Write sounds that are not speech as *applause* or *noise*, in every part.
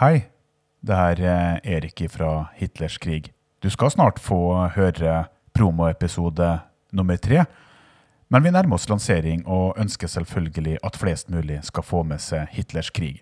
Hei, det er Erik fra Hitlers krig. Du skal snart få høre promoepisode nummer tre. Men vi nærmer oss lansering og ønsker selvfølgelig at flest mulig skal få med seg Hitlers krig.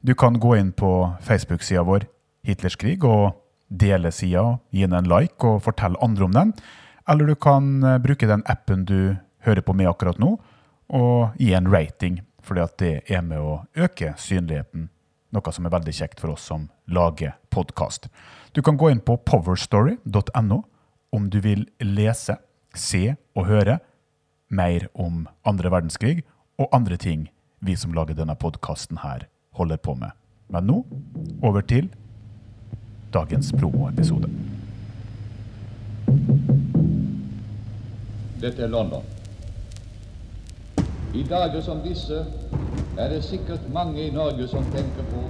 Du kan gå inn på Facebook-sida vår Hitlers krig og dele sida, gi den en like og fortelle andre om den. Eller du kan eh, bruke den appen du hører på med akkurat nå, og gi en rating, fordi at det er med å øke synligheten. Noe som er veldig kjekt for oss som lager podkast. Du kan gå inn på powerstory.no om du vil lese, se og høre mer om andre verdenskrig og andre ting vi som lager denne podkasten her, holder på med. Men nå over til dagens promoepisode. Dette er London. I dager som disse er det sikkert mange i Norge som tenker på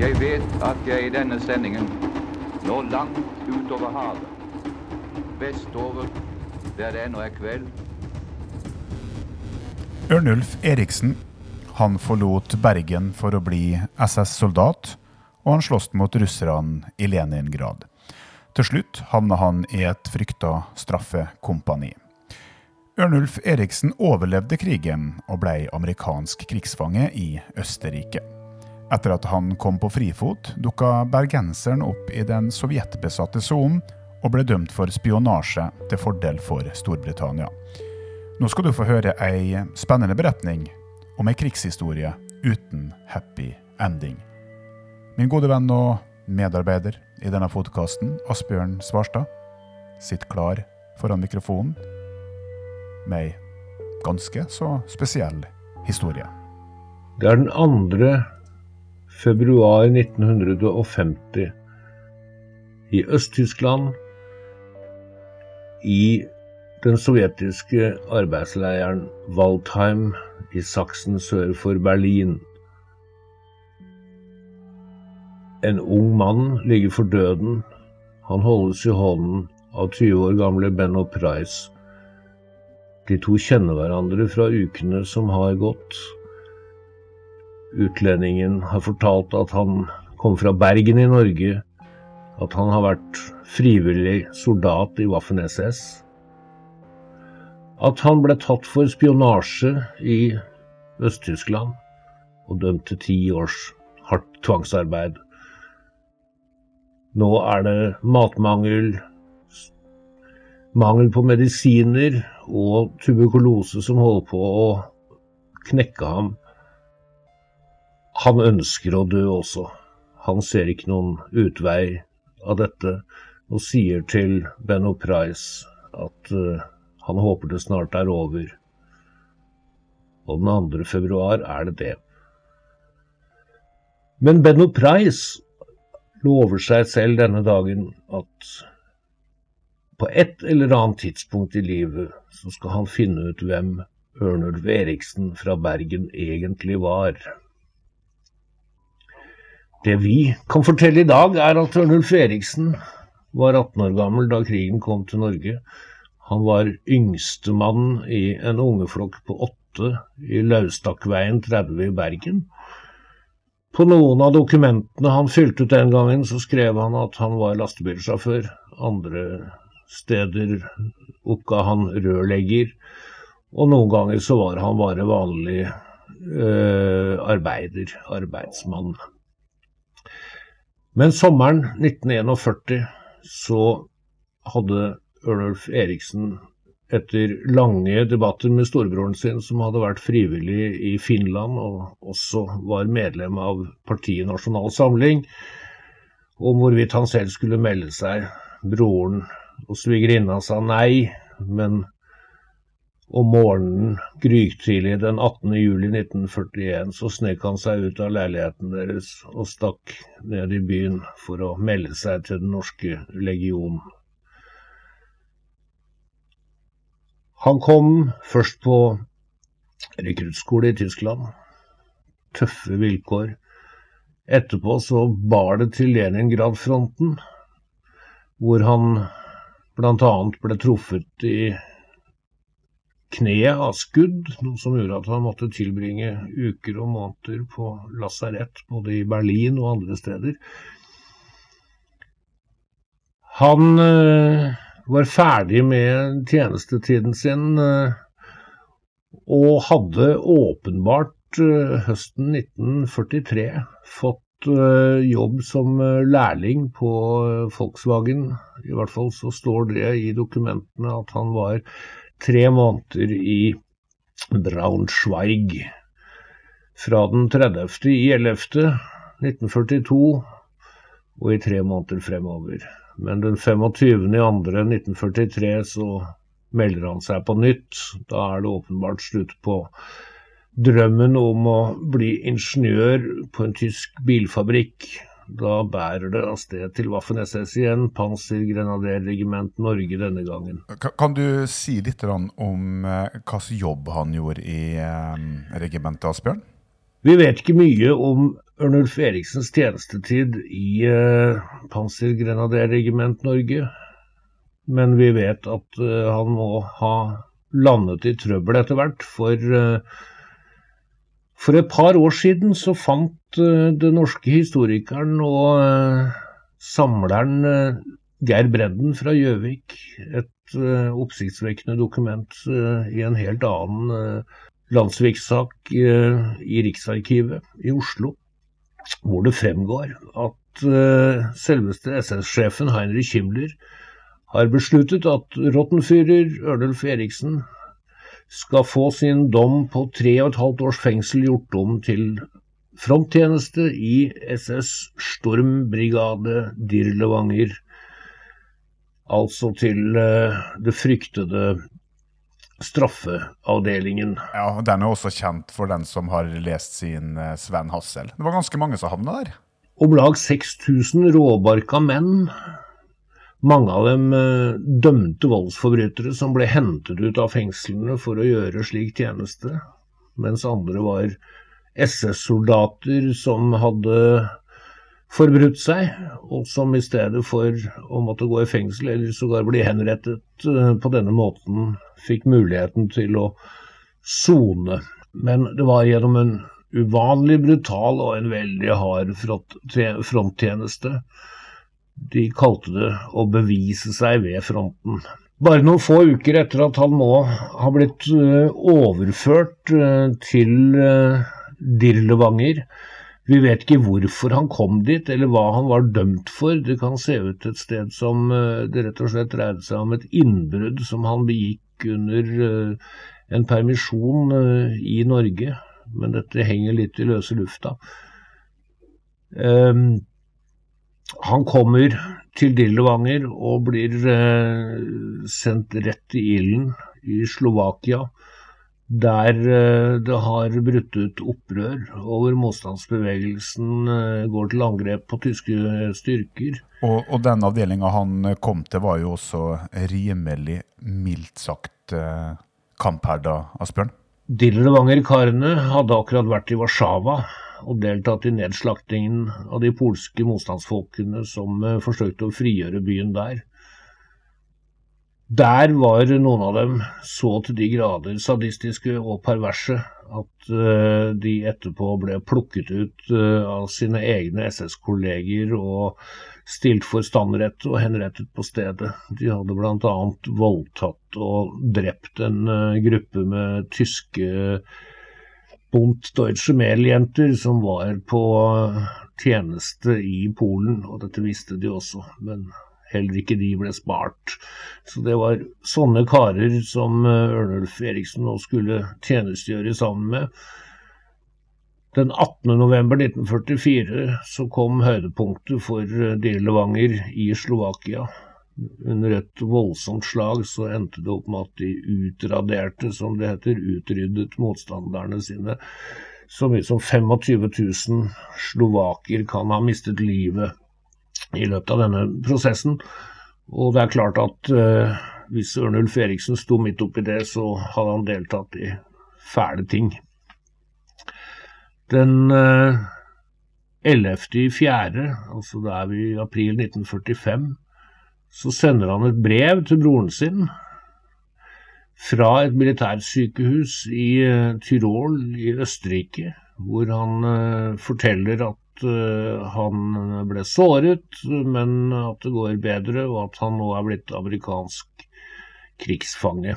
Jeg vet at jeg i denne sendingen når langt utover havet, vestover, der det ennå er kveld. Ørnulf Eriksen han forlot Bergen for å bli SS-soldat, og han sloss mot russerne i Leningrad. Til slutt havna han i et frykta straffekompani. Ørnulf Eriksen overlevde krigen og ble amerikansk krigsfange i Østerrike. Etter at han kom på frifot, dukka bergenseren opp i den sovjetbesatte sonen og ble dømt for spionasje til fordel for Storbritannia. Nå skal du få høre ei spennende beretning om ei krigshistorie uten happy ending. Min gode venn og medarbeider i denne podkasten, Asbjørn Svarstad, sitter klar foran mikrofonen med ei ganske så spesiell historie. Det er den 2. februar 1950 i Øst-Tyskland, i den sovjetiske arbeidsleiren Waldheim i Saksen sør for Berlin. En ung mann ligger for døden. Han holdes i hånden av 20 år gamle Benno Price. De to kjenner hverandre fra ukene som har gått. Utlendingen har fortalt at han kom fra Bergen i Norge, at han har vært frivillig soldat i Waffen-SS, at han ble tatt for spionasje i Øst-Tyskland og dømt til ti års hardt tvangsarbeid. Nå er det matmangel, mangel på medisiner og tuberkulose som holder på å knekke ham. Han ønsker å dø også. Han ser ikke noen utvei av dette, og sier til Benno Price at uh, han håper det snart er over. Og den 2. februar er det det. Men Benno Price lover seg selv denne dagen at på et eller annet tidspunkt i livet så skal han finne ut hvem Ørnulf Eriksen fra Bergen egentlig var. Det vi kan fortelle i dag, er at Ørnulf Eriksen var 18 år gammel da krigen kom til Norge. Han var yngstemann i en ungeflokk på åtte i Laustakkveien 30 i Bergen. På noen av dokumentene han fylte ut den gangen, så skrev han at han var lastebilsjåfør. Andre steder oppga han rørlegger. Og noen ganger så var han bare vanlig øh, arbeider, arbeidsmann. Men sommeren 1941 så hadde Ørnulf Eriksen etter lange debatter med storebroren sin, som hadde vært frivillig i Finland og også var medlem av partiet Nasjonal Samling, om hvorvidt han selv skulle melde seg. Broren og svigerinna sa nei, men om morgenen grytidlig den 18. juli 1941 så snek han seg ut av leiligheten deres og stakk ned i byen for å melde seg til Den norske legion. Han kom først på rekruttskole i Tyskland. Tøffe vilkår. Etterpå så bar det til Leningrad-fronten, hvor han bl.a. ble truffet i kneet av skudd, noe som gjorde at han måtte tilbringe uker og måneder på lasarett både i Berlin og andre steder. Han eh, var ferdig med tjenestetiden sin eh, og hadde åpenbart eh, høsten 1943 fått jobb som lærling på Volkswagen. I hvert fall så står det i dokumentene at han var tre måneder i Braunschweig. Fra den 30. i 11. 1942 og i tre måneder fremover. Men den 25. i 1943 så melder han seg på nytt. Da er det åpenbart slutt på drømmen om å bli ingeniør på en tysk bilfabrikk. Da bærer det av sted til Waffen-SS igjen, Pansergrenaderregiment Norge denne gangen. Kan du si litt om hva hvilken jobb han gjorde i eh, regimentet Asbjørn? Vi vet ikke mye om Ørnulf Eriksens tjenestetid i eh, Pansergrenaderregiment Norge, men vi vet at eh, han må ha landet i trøbbel etter hvert. For eh, for et par år siden så fant uh, den norske historikeren og uh, samleren uh, Geir Bredden fra Gjøvik et oppsiktsvekkende dokument i en helt annen landsvikssak i Riksarkivet i Oslo, hvor det fremgår at selveste SS-sjefen Heinrich Himmler har besluttet at Rottenführer Ørnulf Eriksen skal få sin dom på tre og et halvt års fengsel gjort om til fronttjeneste i SS Stormbrigade Dirlevanger. Altså til uh, det fryktede straffeavdelingen. Ja, Den er også kjent for den som har lest sin uh, Sven Hassel. Det var ganske mange som havna der? Om lag 6000 råbarka menn mange av dem eh, dømte voldsforbrytere som ble hentet ut av fengslene for å gjøre slik tjeneste, mens andre var SS-soldater som hadde forbrutt seg, og som i stedet for å måtte gå i fengsel eller sågar bli henrettet eh, på denne måten, fikk muligheten til å sone. Men det var gjennom en uvanlig brutal og en veldig hard fronttjeneste de kalte det å bevise seg ved fronten. Bare noen få uker etter at han nå har blitt eh, overført eh, til Dirlevanger. Vi vet ikke hvorfor han kom dit, eller hva han var dømt for. Det kan se ut et sted som det rett og slett dreide seg om et innbrudd som han begikk under en permisjon i Norge. Men dette henger litt i løse lufta. Um, han kommer til Dillevanger og blir eh, sendt rett i ilden i Slovakia, der eh, det har brutt ut opprør, og hvor motstandsbevegelsen eh, går til angrep på tyske styrker. Og, og den avdelinga han kom til, var jo også rimelig mildt sagt eh, kampherda, Asbjørn? Dillevanger-karene hadde akkurat vært i Warszawa og deltatt i nedslaktingen av de polske motstandsfolkene som eh, forsøkte å frigjøre byen der. Der var noen av dem så til de grader sadistiske og perverse at uh, de etterpå ble plukket ut uh, av sine egne SS-kolleger og stilt for standrett og henrettet på stedet. De hadde bl.a. voldtatt og drept en uh, gruppe med tyske Bont Deutsche Mehl-jenter som var på tjeneste i Polen, og dette visste de også, men heller ikke de ble spart. Så det var sånne karer som eh, Ørnulf Eriksen nå skulle tjenestegjøre sammen med. Den 18. november 1944 så kom høydepunktet for de Levanger i Slovakia under et voldsomt slag så endte det opp med at de utraderte, som det heter, utryddet motstanderne sine. Så mye som 25 000 slovaker kan ha mistet livet i løpet av denne prosessen. Og det er klart at eh, hvis Ørnulf Eriksen sto midt oppi det, så hadde han deltatt i fæle ting. Den 11. i fjerde, altså da er vi i april 1945, så sender han et brev til broren sin, fra et militærsykehus i eh, Tyrol i Østerrike, hvor han uh, forteller at uh, han ble såret, men at det går bedre, og at han nå er blitt amerikansk krigsfange.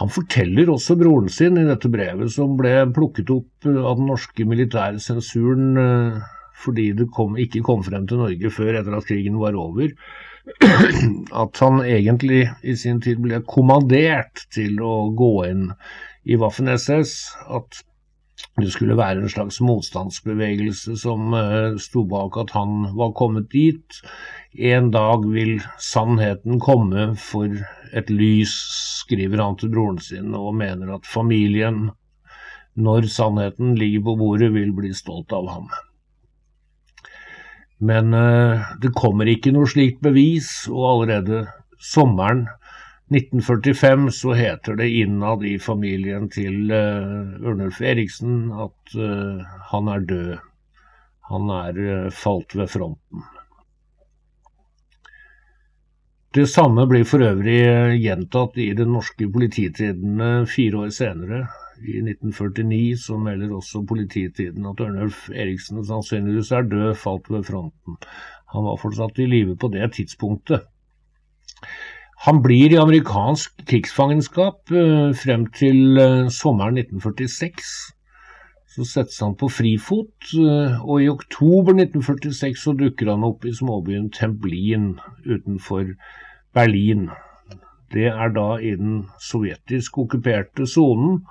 Han forteller også broren sin i dette brevet, som ble plukket opp av den norske militære sensuren uh, fordi det kom, ikke kom frem til Norge før etter at krigen var over, *clears throat* at han egentlig i sin tid ble kommandert til å gå inn i Waffen-SS. At det skulle være en slags motstandsbevegelse som uh, sto bak at han var kommet dit. En dag vil sannheten komme for et lys, skriver han til broren sin, og mener at familien, når sannheten ligger på bordet, vil bli stolt av ham. Men uh, det kommer ikke noe slikt bevis, og allerede sommeren 1945 så heter det innad i familien til uh, Ørnulf Eriksen at uh, han er død. Han er falt ved fronten. Det samme blir for øvrig gjentatt i den norske polititidene fire år senere, i 1949 så melder også polititiden at Ørnulf Eriksen sannsynligvis er død, falt ved fronten. Han var fortsatt i live på det tidspunktet. Han blir i amerikansk krigsfangenskap eh, frem til eh, sommeren 1946. Så settes han på frifot, eh, og i oktober 1946 så dukker han opp i småbyen Templin utenfor Berlin. Det er da i den sovjetisk okkuperte sonen,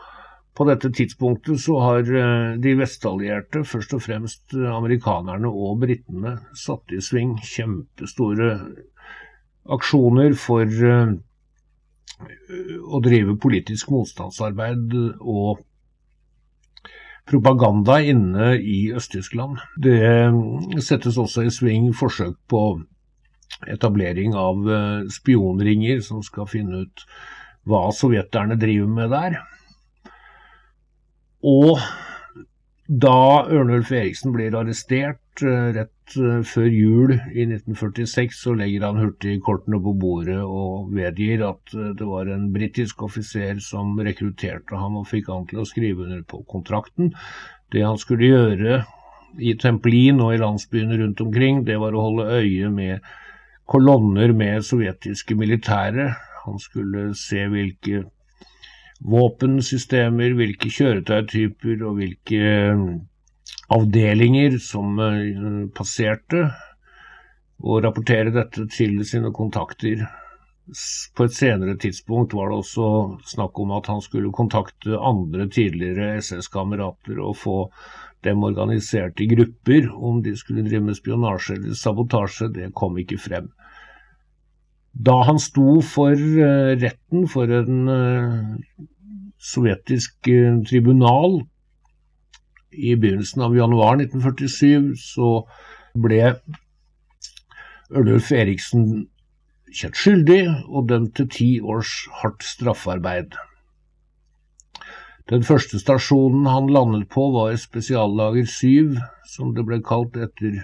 på dette tidspunktet så har de vestallierte, først og fremst amerikanerne og britene, satt i sving kjempestore aksjoner for eh, å drive politisk motstandsarbeid og propaganda inne i Øst-Tyskland. Det settes også i sving forsøk på etablering av spionringer som skal finne ut hva sovjeterne driver med der. Og da Ørnulf Eriksen blir arrestert eh, rett eh, før jul i 1946, så legger han hurtig kortene på bordet og vedgir at eh, det var en britisk offiser som rekrutterte ham og fikk han til å skrive under på kontrakten. Det han skulle gjøre i Templin og i landsbyene rundt omkring, det var å holde øye med kolonner med sovjetiske militære. Han skulle se hvilke våpensystemer, hvilke kjøretøytyper og hvilke eh, avdelinger som eh, passerte, og rapportere dette til sine kontakter. På et senere tidspunkt var det også snakk om at han skulle kontakte andre tidligere SS-kamerater og få dem organisert i grupper. Om de skulle drive med spionasje eller sabotasje, det kom ikke frem. Da han sto for uh, retten for en uh, sovjetisk uh, tribunal i begynnelsen av januar 1947, så ble Ørnulf Eriksen kjent skyldig og dømt til ti års hardt straffarbeid. Den første stasjonen han landet på, var Spesiallager 7, som det ble kalt etter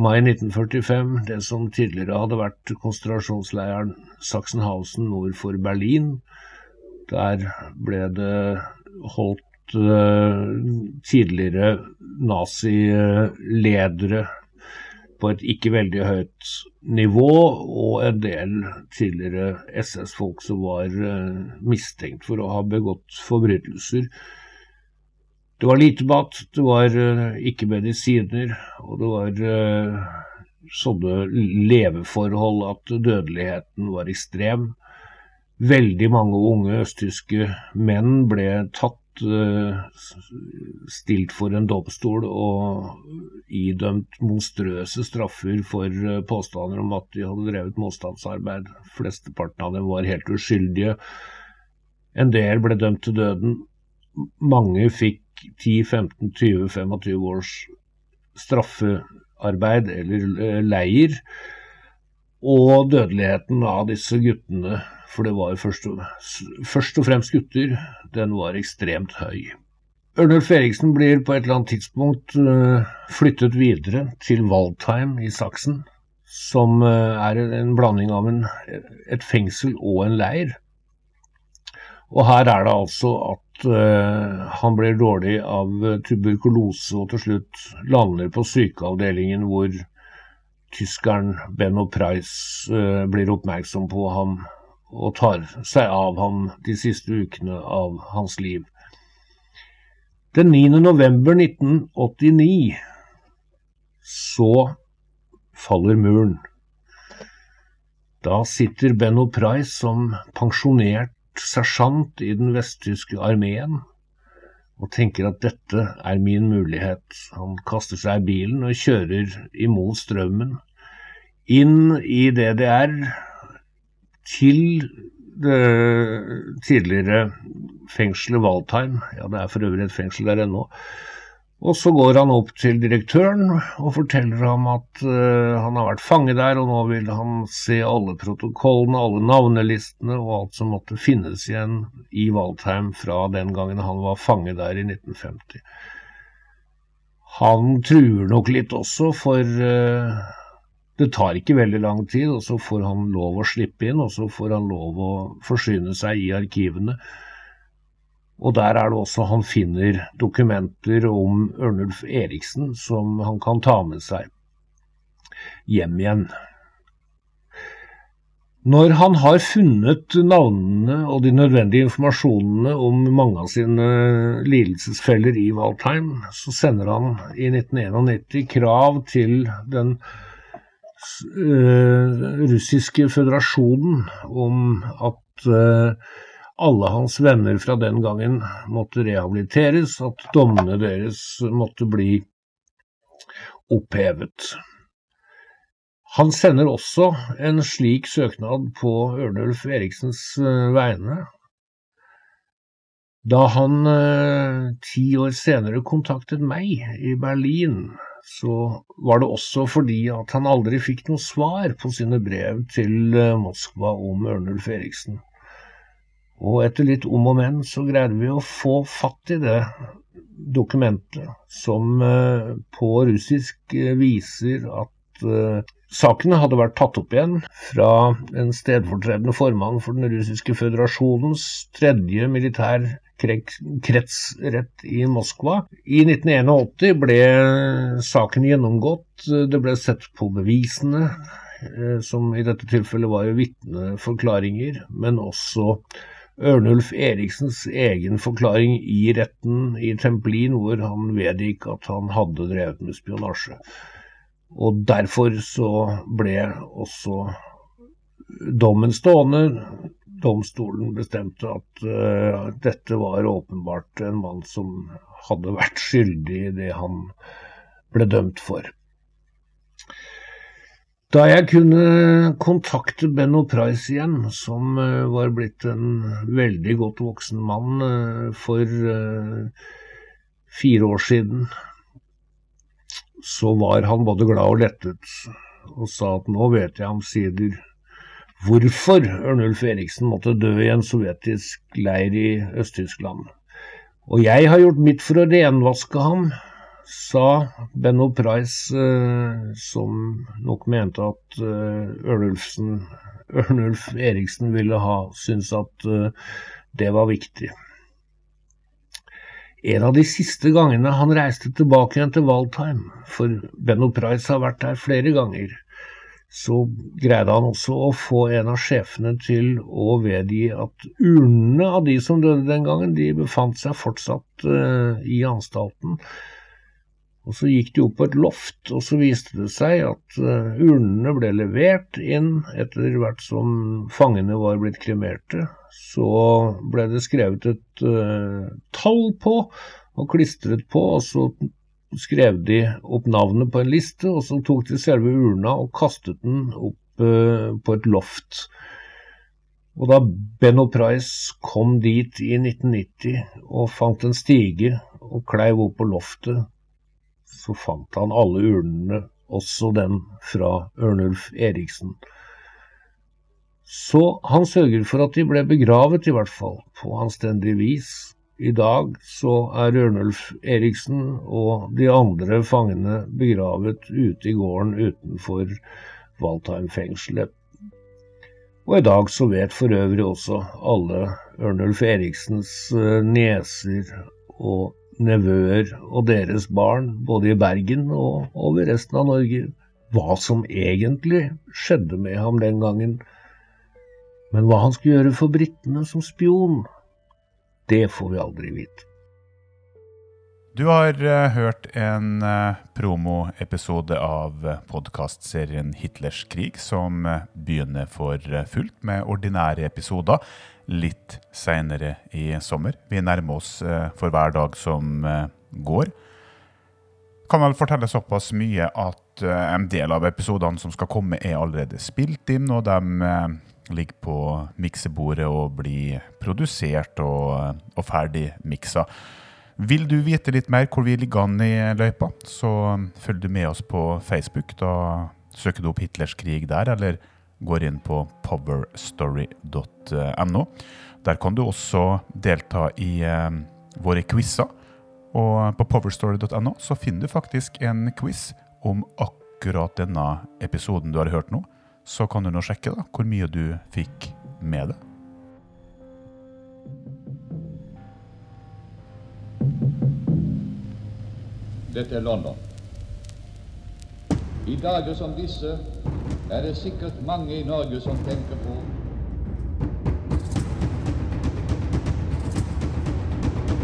mai 1945, det som tidligere hadde vært konsentrasjonsleiren Sachsenhausen nord for Berlin. Der ble det holdt uh, tidligere naziledere på et ikke veldig høyt nivå, og en del tidligere SS-folk som var uh, mistenkt for å ha begått forbrytelser. Det var lite mat, det var uh, ikke medisiner, og det var uh, sånne leveforhold at dødeligheten var ekstrem. Veldig mange unge østtyske menn ble tatt, uh, stilt for en domstol og idømt monstrøse straffer for påstander om at de hadde drevet motstandsarbeid. Flesteparten av dem var helt uskyldige. En del ble dømt til døden. Mange fikk 10-15-20-25 års straffearbeid eller eh, leir. Og dødeligheten av disse guttene, for det var først og, først og fremst gutter, den var ekstremt høy. Ørnulf Eriksen blir på et eller annet tidspunkt eh, flyttet videre til Waldheim i Saksen, som eh, er en blanding av en, et fengsel og en leir. Og her er det altså at han blir dårlig av tuberkulose og til slutt lander på sykeavdelingen hvor tyskeren Benno Price uh, blir oppmerksom på ham og tar seg av ham de siste ukene av hans liv. Den 9. november 1989 så faller muren. Da sitter Benno Price som pensjonert sersjant i den vesttyske armeen og tenker at dette er min mulighet. Han kaster seg i bilen og kjører imot strømmen inn i DDR til det tidligere fengselet Waldheim. Ja, det er for øvrig et fengsel der ennå. Og så går han opp til direktøren og forteller ham at uh, han har vært fange der, og nå vil han se alle protokollene, alle navnelistene og alt som måtte finnes igjen i Waldheim fra den gangen han var fange der i 1950. Han truer nok litt også, for uh, det tar ikke veldig lang tid, og så får han lov å slippe inn, og så får han lov å forsyne seg i arkivene. Og der er det også han finner dokumenter om Ørnulf Eriksen som han kan ta med seg hjem igjen. Når han har funnet navnene og de nødvendige informasjonene om mange av sine lidelsesfeller i Valtheim, så sender han i 1991 krav til den uh, russiske føderasjonen om at uh, alle hans venner fra den gangen måtte rehabiliteres, at dommene deres måtte bli opphevet. Han sender også en slik søknad på Ørnulf Eriksens eh, vegne. Da han eh, ti år senere kontaktet meg i Berlin, så var det også fordi at han aldri fikk noe svar på sine brev til eh, Moskva om Ørnulf Eriksen. Og etter litt om og men så greide vi å få fatt i det dokumentet, som eh, på russisk eh, viser at uh, sakene hadde vært tatt opp igjen fra en stedfortredende formann for den russiske føderasjonens tredje militær kretsrett i Moskva. I 1981 ble saken gjennomgått, det ble sett på bevisene, som i dette tilfellet var jo vitneforklaringer, men også Ørnulf Eriksens egen forklaring i retten i Templin, hvor han vedgikk at han hadde drevet med spionasje. Og derfor så ble også dommen stående. Domstolen bestemte at uh, dette var åpenbart en mann som hadde vært skyldig i det han ble dømt for. Da jeg kunne kontakte Benno Price igjen, som eh, var blitt en veldig godt voksen mann eh, for eh, fire år siden, så var han både glad og lettet, og sa at nå vet jeg omsider hvorfor Ørnulf Eriksen måtte dø i en sovjetisk leir i Øst-Tyskland. Og jeg har gjort mitt for å renvaske ham, sa Benno Price, eh, som nok mente at eh, Ørnulfsen, Ørnulf Eriksen ville ha syntes at eh, det var viktig. En av de siste gangene han reiste tilbake igjen til Waldheim, for Benno Price har vært der flere ganger, så greide han også å få en av sjefene til å vedgi at urnene av de som døde den gangen, de befant seg fortsatt uh, i anstalten. Og Så gikk de opp på et loft, og så viste det seg at uh, urnene ble levert inn etter hvert som fangene var blitt kremerte. Så ble det skrevet et uh, tall på og klistret på, og så skrev de opp navnet på en liste, og så tok de selve urna og kastet den opp uh, på et loft. Og da Benno Price kom dit i 1990 og fant en stige og kleiv opp på loftet, så fant han alle urnene, også den fra Ørnulf Eriksen. Så han sørger for at de ble begravet, i hvert fall, på anstendig vis. I dag så er Ørnulf Eriksen og de andre fangene begravet ute i gården utenfor Valtheim-fengselet. Og i dag så vet for øvrig også alle Ørnulf Eriksens eh, nieser og nevøer og deres barn, både i Bergen og over resten av Norge, hva som egentlig skjedde med ham den gangen. Men hva han skulle gjøre for britene som spion, det får vi aldri vite. Du har uh, hørt en uh, promoepisode av uh, podkastserien Hitlers krig, som begynner for fullt med ordinære episoder litt seinere i sommer. Vi nærmer oss for hver dag som går. Kan vel fortelle såpass mye at en del av episodene som skal komme, er allerede spilt inn, og de ligger på miksebordet og blir produsert og, og ferdig miksa. Vil du vite litt mer hvor vi ligger an i løypa, så følg du med oss på Facebook. Da søker du opp Hitlers krig der, eller går inn på powerstory.no. Der kan du også delta i eh, våre quizer. Og på powerstory.no så finner du faktisk en quiz om akkurat denne episoden du har hørt nå. Så kan du nå sjekke da, hvor mye du fikk med det. Dette er London. I dager som disse er det sikkert mange i Norge som tenker på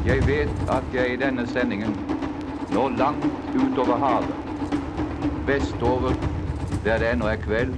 Jeg vet at jeg i denne sendingen når langt utover havet, vestover der det ennå er kveld,